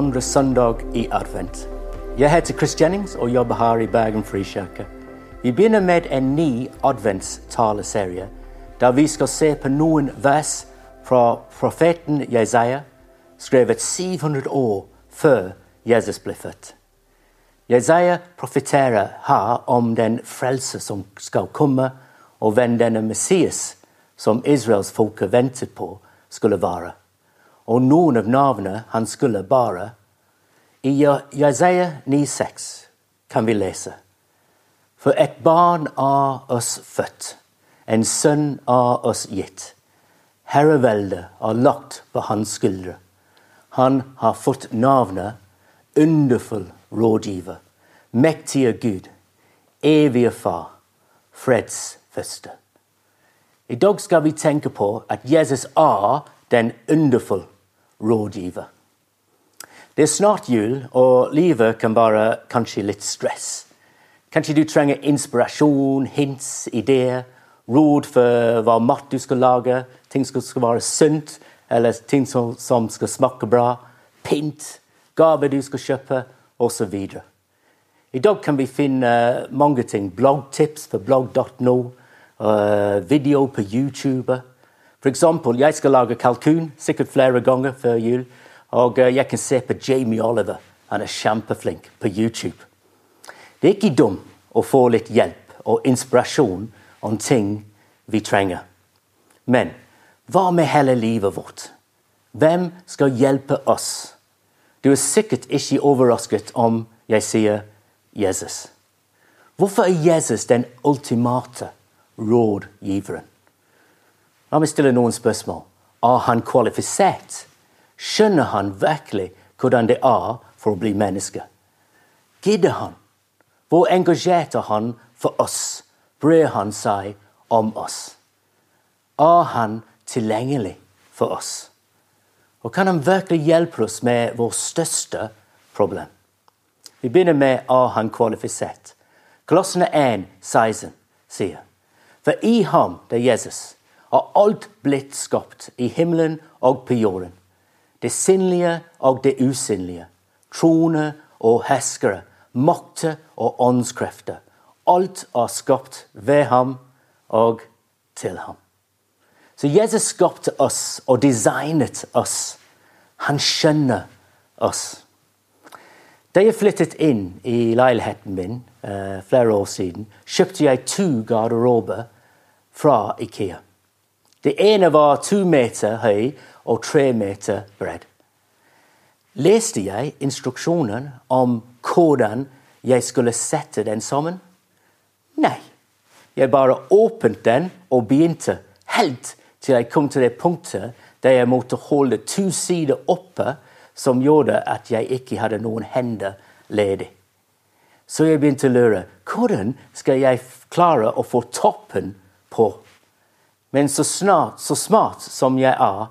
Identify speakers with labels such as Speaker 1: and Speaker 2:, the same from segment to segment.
Speaker 1: andre søndag i advent. Jeg heter Chris Jennings og jobber her i Bergen Frikirke. Vi begynner med en ny adventstaleserie der vi skal se på noen vers fra profeten Jesaja, skrevet 700 år før Jesus ble født. Jesaja profeterer her om den frelse som skal komme, og hvem denne Messias, som Israels folke ventet på, skulle være og noen av navnene han skulle bare. I Jesaja 9,6 kan vi lese. For et barn av oss født, en sønn av oss gitt. Herreveldet er lagt på hans skuldre. Han har fått navnet Underfull rådgiver, mektige Gud, evige Far, freds første. I dag skal vi tenke på at Jesus er den underfulle rådgiver. Det er snart jul, og livet kan være kanskje litt stress. Kanskje du trenger inspirasjon, hints, ideer, råd for hva mat du skal lage, ting som skal være sunt, eller ting som, som skal smake bra, pynt, gaver du skal kjøpe, osv. I dag kan vi finne mange ting. Bloggtips på blogg.no, uh, eh, video på YouTube. For eksempel, jeg skal lage kalkun sikkert flere ganger før jul. Og eh, jeg kan se på Jamie Oliver. Han er kjempeflink på YouTube. Det er ikke dumt å få litt hjelp og inspirasjon om ting vi trenger. Men hva med hele livet vårt? Hvem skal hjelpe oss? Du er sikkert ikke overrasket om jeg sier Jesus. Hvorfor er Jesus den ultimate rådgiveren? La meg stille noen spørsmål. Er han kvalifisert? Skjønner han virkelig hvordan det er for å bli menneske? Gidder han? Hvor engasjert er han for oss? Bryr han seg om oss? Er han tilgjengelig for oss? Og kan han virkelig hjelpe oss med vårt største problem? Vi begynner med er han kvalifisert. Kolossene 1, 16 sier For i ham, det er Jesus, har alt blitt skapt i himmelen og på jorden. Det sinnlige og det usynlige. Troner og herskere, makter og åndskrefter. Alt er skapt ved ham og til ham. Så Jesus skapte oss og designet oss. Han skjønner oss. Da jeg flyttet inn i leiligheten min uh, flere år siden, kjøpte jeg to garderober fra Ikea. Det ene var to meter høy og tre meter bredd. Leste jeg instruksjonen om hvordan jeg skulle sette den sammen? Nei. Jeg bare åpnet den og begynte, helt til jeg kom til det punktet der jeg måtte holde to sider oppe, som gjorde at jeg ikke hadde noen hender ledig. Så jeg begynte å lure hvordan skal jeg klare å få toppen på men så, snart, så smart som jeg er,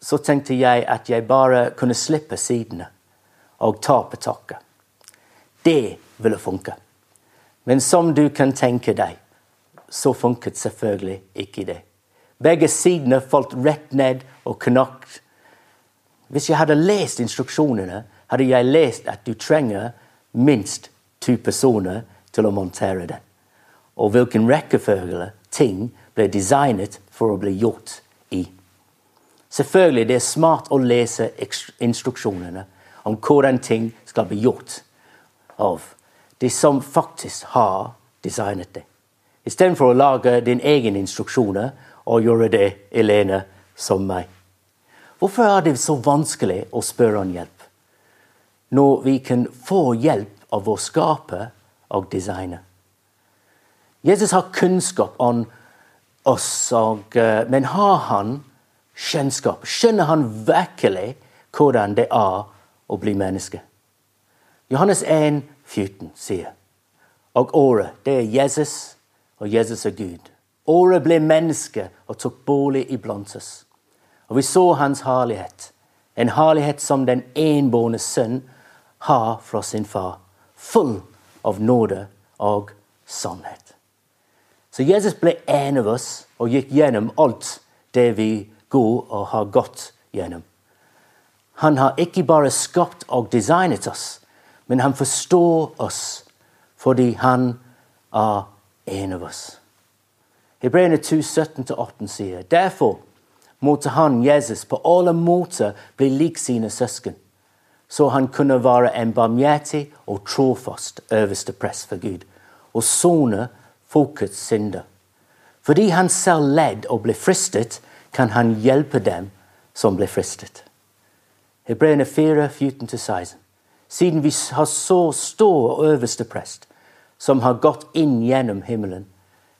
Speaker 1: så tenkte jeg at jeg bare kunne slippe sidene og ta på taket. Det ville funke. Men som du kan tenke deg, så funket selvfølgelig ikke det. Begge sidene falt rett ned og knakk. Hvis jeg hadde lest instruksjonene, hadde jeg lest at du trenger minst to personer til å montere den. Og hvilken rekkefølge ting ble designet for å bli gjort i. Selvfølgelig det er smart å lese instruksjonene om hvordan ting skal bli gjort av de som faktisk har designet det. Istedenfor å lage din egen instruksjoner og gjøre det alene som meg. Hvorfor er det så vanskelig å spørre om hjelp, når vi kan få hjelp av vår skaper og designer? Jesus har kunnskap om Og, eh, men har han kjennskap? Skjønner han virkelig hvordan det er å bli menneske? Johannes 1, 14 sier Og året, det er Jesus, og Jesus er Gud. Året ble menneske og tok bolig iblant oss. Og vi så hans herlighet. En herlighet som den enbårne sønn har fra sin far. Full av nåde og sannhet. Så Jesus ble en av oss og gikk gjennom alt det vi går og har gått gjennom. Han har ikke bare skapt og designet oss, men han forstår oss fordi han er en av oss. Hebreerne 2, 17-18 sier derfor måtte han, Jesus, på alle måter bli lik sine søsken, så han kunne være en barmhjertig og trofast øverste prest for Gud, og sone folkets synder. Fordi han selv ledd og ble fristet, kan han hjelpe dem som ble fristet. Hebreerne 4, 14-16. Siden vi har så stor øverste prest, som har gått inn gjennom himmelen,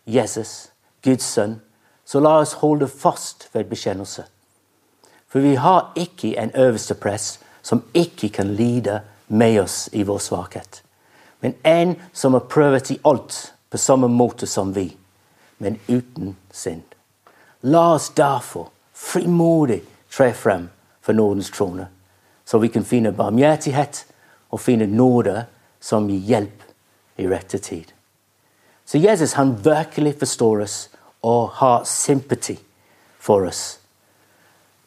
Speaker 1: Jesus, Guds sønn, så la oss holde fast ved bekjennelse. For vi har ikke en øverste prest som ikke kan lide med oss i vår svakhet, men en som har prøvet i alt på samme måte som vi, men uten synd. La oss derfor frimodig tre frem for nådens trone, så vi kan finne barmhjertighet og finne nåde som gir hjelp i rette tid. Så Jesus han virkelig forstår oss og har sympati for oss.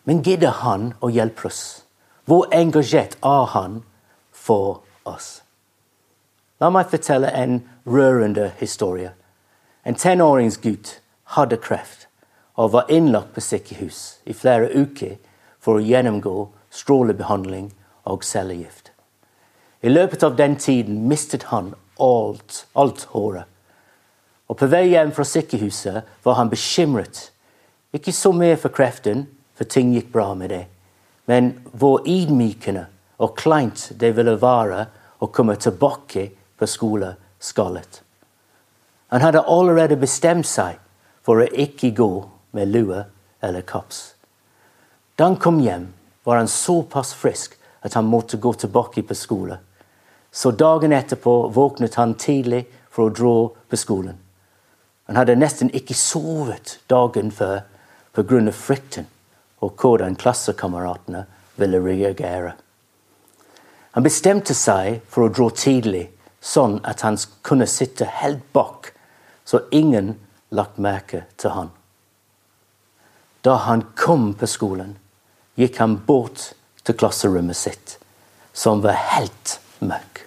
Speaker 1: Men gidder han å hjelpe oss? Hvor engasjert er han for oss? La meg fortelle en rørende historie. En tenåringsgutt hadde kreft og var innlagt på sykehus i flere uker for å gjennomgå strålebehandling og cellegift. I løpet av den tiden mistet han alt, alt håret. Og på vei hjem fra sykehuset var han bekymret. Ikke så mye for kreften, for ting gikk bra med det, men hvor ydmykende og kleint det ville være å komme tilbake på skoleskallet. Han hadde allerede bestemt seg for å ikke gå med lue eller kaps. Da han kom hjem, var han såpass frisk at han måtte gå tilbake på skole. Så dagen etterpå våknet han tidlig for å dra på skolen. Han hadde nesten ikke sovet dagen før pga. frykten og hvordan klassekameratene ville reagere. Han bestemte seg for å dra tidlig, sånn at han kunne sitte helt bak, så ingen lagt merke til han. Da han kom på skolen, gikk han bort til klasserommet sitt, som var helt mørkt.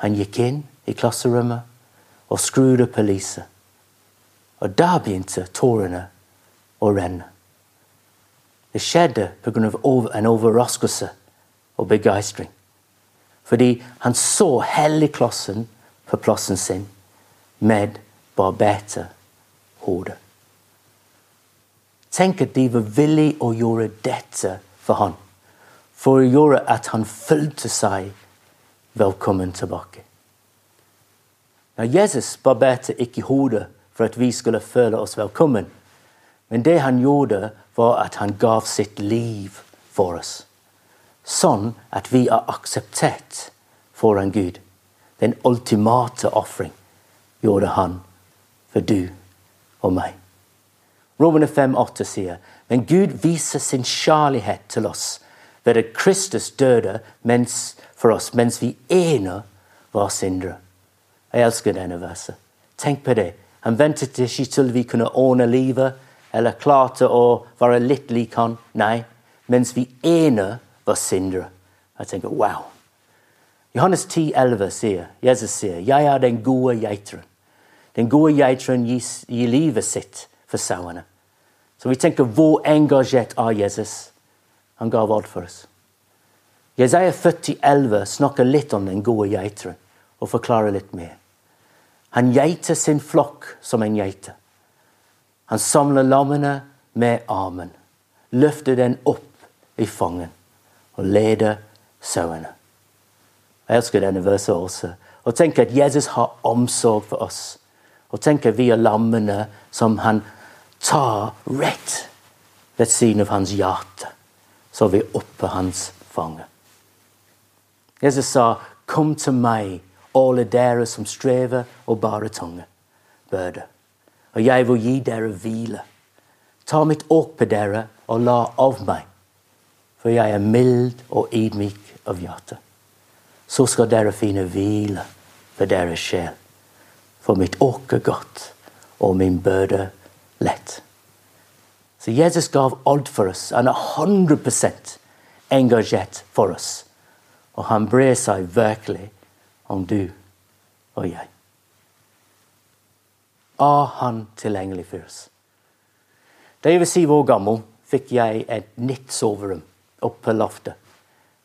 Speaker 1: Han gikk inn i klasserommet og skrudde på lyset. Og da begynte tårene å renne. Det skjedde pga. en overraskelse og begeistring. Fordi han så hele klassen på plassen sin med barberte hoder. Tenk at de var villige å gjøre dette for han, for å gjøre at han følte seg velkommen tilbake. Når Jesus barberte ikke hodet for at vi skulle føle oss velkommen. Men det han gjorde, var at han gav sitt liv for oss. Sånn at vi er akseptert foran Gud. Den ultimate ofring gjorde han for du og meg. Romerne 5,8 sier men Gud viser sin kjærlighet til oss ved at Kristus døde mens, for oss mens vi ene var syndere. Jeg elsker denne verset. Tenk på det. Han ventet ikke til vi kunne ordne livet eller klarte å være litt lik han. Nei, mens vi ene var syndere. Jeg tenker wow. Johannes 10, 11 sier, Jesus sier, 'Jeg er den gode geiteren'. Den gode geiteren gir, gir livet sitt for sauene. Så vi tenker hvor engasjert er Jesus? Han gav alt for oss. Jesaja 40, 11 snakker litt om den gode geiteren og forklarer litt mer. Han geiter sin flokk som en geite. Han samler lammene med armen, løfter den opp i fangen og lede sauene. Jeg elsker denne verset også. Og tenk at Jesus har omsorg for oss. Og tenk at vi er lammene som han tar rett ved siden av hans hjerte, så vi er oppe hans fange. Jesus sa, 'Kom til meg, alle dere som strever og bare tunge bøder. Og jeg vil gi dere hvile. Ta mitt åk på dere og la av meg, for jeg er mild og ydmyk av hjerte. Så skal dere finne hvile for deres sjel. For mitt åk er godt, og min børde lett. Så Jesus gav alt for oss. Han er 100 engasjert for oss. Og han brer seg virkelig om du og jeg. Er han tilgjengelig for oss? Da jeg var syv år gammel, fikk jeg et nytt soverom oppe på loftet.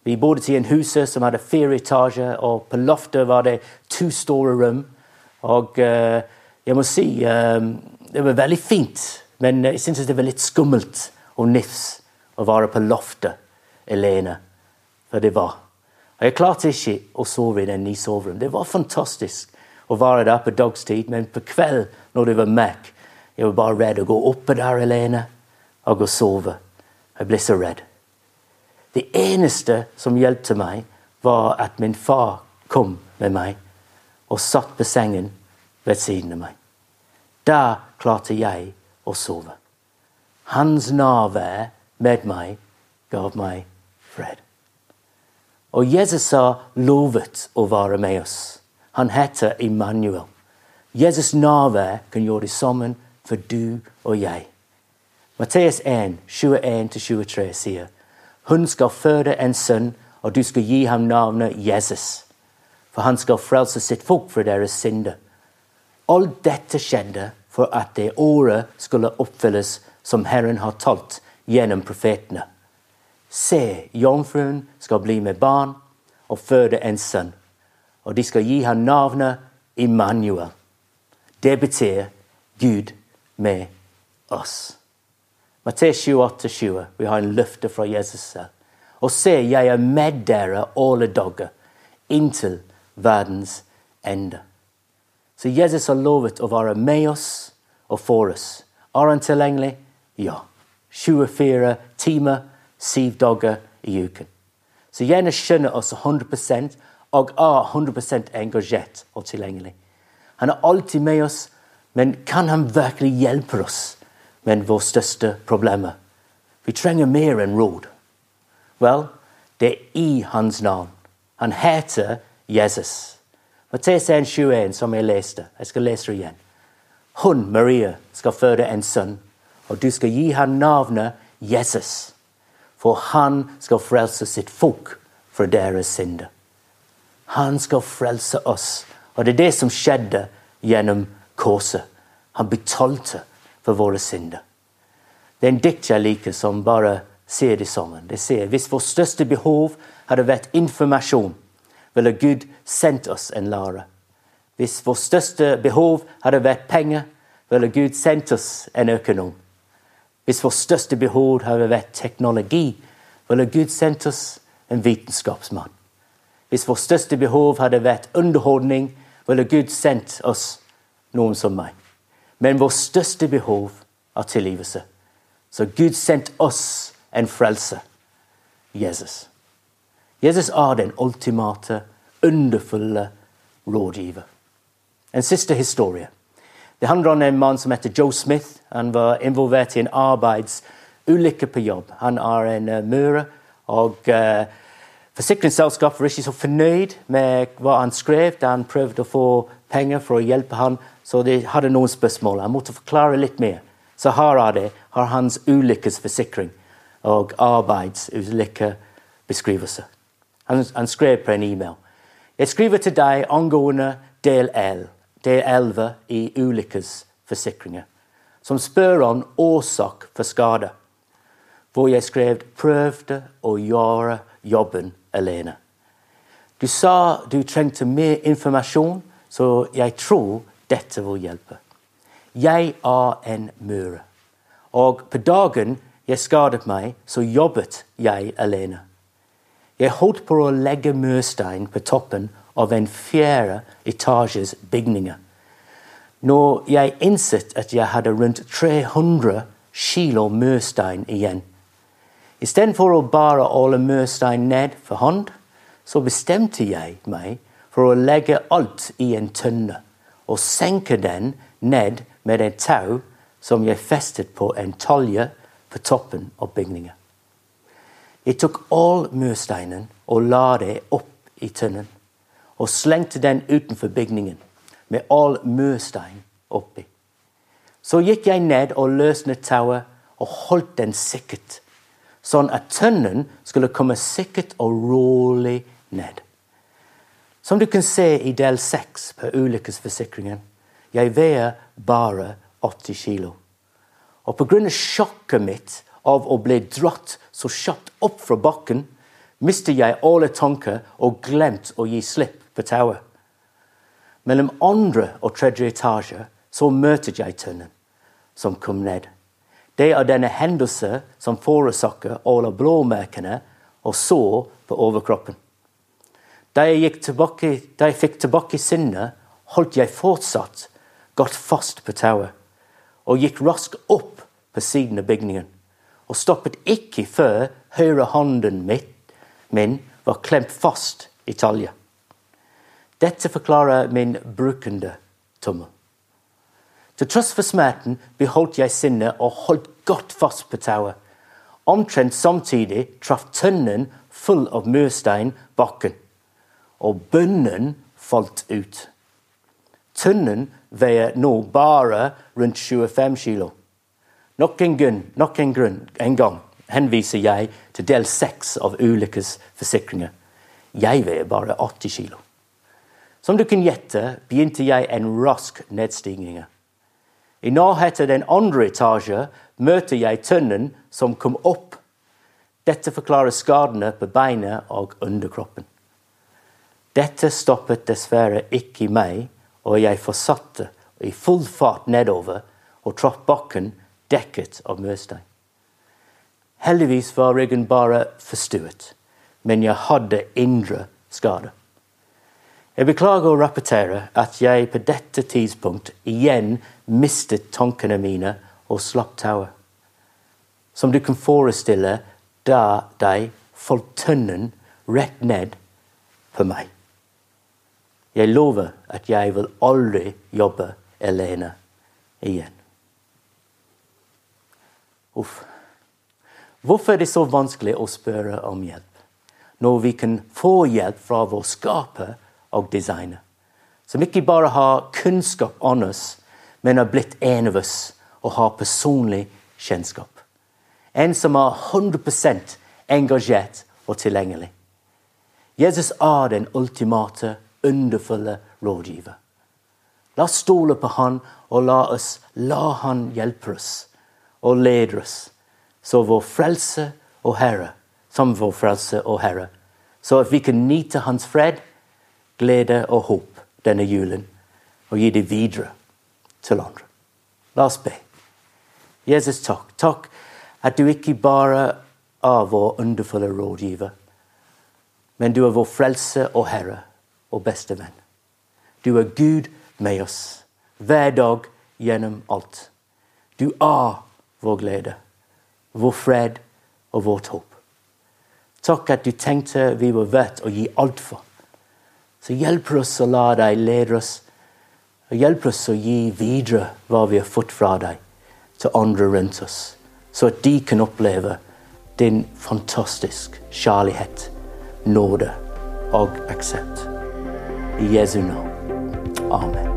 Speaker 1: Vi bodde i en hus som hadde fire etasjer, og på loftet var det to store rom. Og uh, jeg må si um, det var veldig fint, men jeg syntes det var litt skummelt og nifs å være på loftet alene. For det var. Og jeg klarte ikke å sove i den nye soverommet. Det var fantastisk å være der på dagstid, men på kveld når det var mørkt, jeg var bare redd å gå oppe der alene og å sove. Jeg ble så redd. Det eneste som hjalp meg, var at min far kom med meg og satt på sengen ved siden av meg. Der klarte jeg å sove. Hans nærvær med meg gav meg fred. Og Jesus har lovet å være med oss. Han heter Immanuel. Jesus nærvær kan gjøre det sammen for du og jeg. Matteus 1, 21-23 sier hun skal føde en sønn, og du skal gi ham navnet Jesus. For han skal frelse sitt folk fra deres synder. Alt dette skjedde for at det året skulle oppfylles som Herren har talt gjennom profetene. Se, jomfruen skal bli med barn og føde en sønn, og de skal gi ham navnet Immanuel. Det betyr Gud med oss. Matteus 28, 20. Vi har en løfte fra Jesus selv. Og se, jeg er med dere alle dager, inntil verdens ende. Så Jesus har lovet å være med oss og for oss. Er han tilgjengelig? Ja. 24 timer, 7 dager i uken. Så gjerne skjønner oss 100 og er 100 engasjert og tilgjengelig. Han er alltid med oss, men kan han virkelig hjelpe oss med våre største problemer? Vi trenger mer enn råd. Vel, det er i hans navn. Han heter Jesus. Matteus 1,21, som jeg leste. Jeg skal lese det igjen. Hun, Maria, skal føde en sønn, og du skal gi ham navnet Jesus. For han skal frelse sitt folk fra deres synder. Han skal frelse oss. Og det er det som skjedde gjennom korset. Han betalte for våre synder. Det er en dikt jeg liker, som bare sier det sammen. Det sier hvis vårt største behov hadde vært informasjon, ville Gud sendt oss en lærer. Hvis vårt største behov hadde vært penger, ville Gud sendt oss en økonom. Hvis vårt største behov hadde vært teknologi, ville Gud sendt oss en vitenskapsmann. Hvis vårt største behov hadde vært underholdning, ville Gud sendt oss noen som meg. Men vårt største behov er tilgivelse. Så Gud sendte oss en frelse. Jesus. Jesus er den ultimate, underfulle rådgiver. En siste historie. Det handler om en mann som heter Joe Smith. Han var involvert i en arbeidsulykke på jobb. Han er en uh, murer, og uh, forsikringsselskapet var ikke så fornøyd med hva han skrev da han prøvde å få penger for å hjelpe han, så de hadde noen spørsmål. Han måtte forklare litt mer. Så her er det har hans ulykkesforsikring og arbeidsulykkebeskrivelse. Han, han skrev på en e-mail. Jeg skriver til deg angående del L, del 11 i ulykkesforsikringer, som spør om årsak for skade, hvor jeg skrev 'prøvde å gjøre jobben alene'. Du sa du trengte mer informasjon, så jeg tror dette vil hjelpe. Jeg er en møre, og på dagen jeg skadet meg, så jobbet jeg alene. Jeg holdt på å legge murstein på toppen av en fjerde etasjes bygninger. Når jeg innsett at jeg hadde rundt 300 kilo murstein igjen. Istedenfor å bare alle murstein ned for hånd, så bestemte jeg meg for å legge alt i en tønne og senke den ned med en tau som jeg festet på en talje på toppen av bygningen. Jeg tok all mursteinen og la det opp i tønnen, og slengte den utenfor bygningen med all murstein oppi. Så gikk jeg ned og løsnet tauet og holdt den sikkert, sånn at tønnen skulle komme sikkert og rolig ned. Som du kan se i del seks på ulykkesforsikringen, jeg veier bare 80 kilo. Og pga. sjokket mitt av å bli dratt så kjapt opp fra bakken, mistet jeg alle tanker og glemt å gi slipp på tauet. Mellom andre og tredje etasje så møter jeg tønnen som kom ned. Det er denne hendelsen som forårsaker alle blåmerkene og sår på overkroppen. Da jeg, tilbake, da jeg fikk tilbake sinnet, holdt jeg fortsatt godt fast på tauet og gikk raskt opp på siden av bygningen. Og stoppet ikke før høyre hånden mitt, min var klemt fast i talje. Dette forklarer min brukende tommel. Til tross for smerten beholdt jeg sinnet og holdt godt fast på tauet. Omtrent samtidig traff tønnen full av murstein bakken, og bønnen falt ut. Tønnen veier nå bare rundt 25 kilo. Nok en, grunn, nok en, grunn, en gang henviser jeg til del seks av ulykkesforsikringer. Jeg veier bare 80 kilo. Som du kan gjette, begynte jeg en rask nedstigning. I nærheten av den andre etasje møter jeg tønnen som kom opp. Dette forklarer skadene på beinet og underkroppen. Dette stoppet dessverre ikke meg, og jeg fortsatte i full fart nedover og traff bakken dekket av murstein. Heldigvis var ryggen bare forstuet, men jeg hadde indre skader. Jeg beklager å rapportere at jeg på dette tidspunkt igjen mistet tankene mine og slapp tauet. Som du kan forestille da de falt tønnen rett ned på meg. Jeg lover at jeg vil aldri jobbe alene igjen. Uff. Hvorfor er det så vanskelig å spørre om hjelp, når vi kan få hjelp fra vår skaper og designer. Som ikke bare har kunnskap om oss, men har blitt en av oss og har personlig kjennskap. En som er 100 engasjert og tilgjengelig. Jesus er den ultimate, underfulle rådgiver. La oss stole på han, og la oss la han hjelpe oss og lede oss, så vår frelse og Herre, som vår frelse og Herre, så at vi kan nyte Hans fred glede og håp denne julen, og gi det videre til andre. La oss be. Jesus, takk. Takk at du ikke bare er vår underfulle rådgiver, men du er vår frelse og Herre og beste venn. Du er Gud med oss hver dag gjennom alt. Du er vår glede, vår fred og vårt håp. Takk at du tenkte vi var verdt å gi alt for. Så hjelper oss å la deg lede oss. Og hjelper oss å gi videre hva vi har fått fra deg, til andre rundt oss. Så at de kan oppleve din fantastisk kjærlighet, nåde og aksept. I Jesu navn. Amen.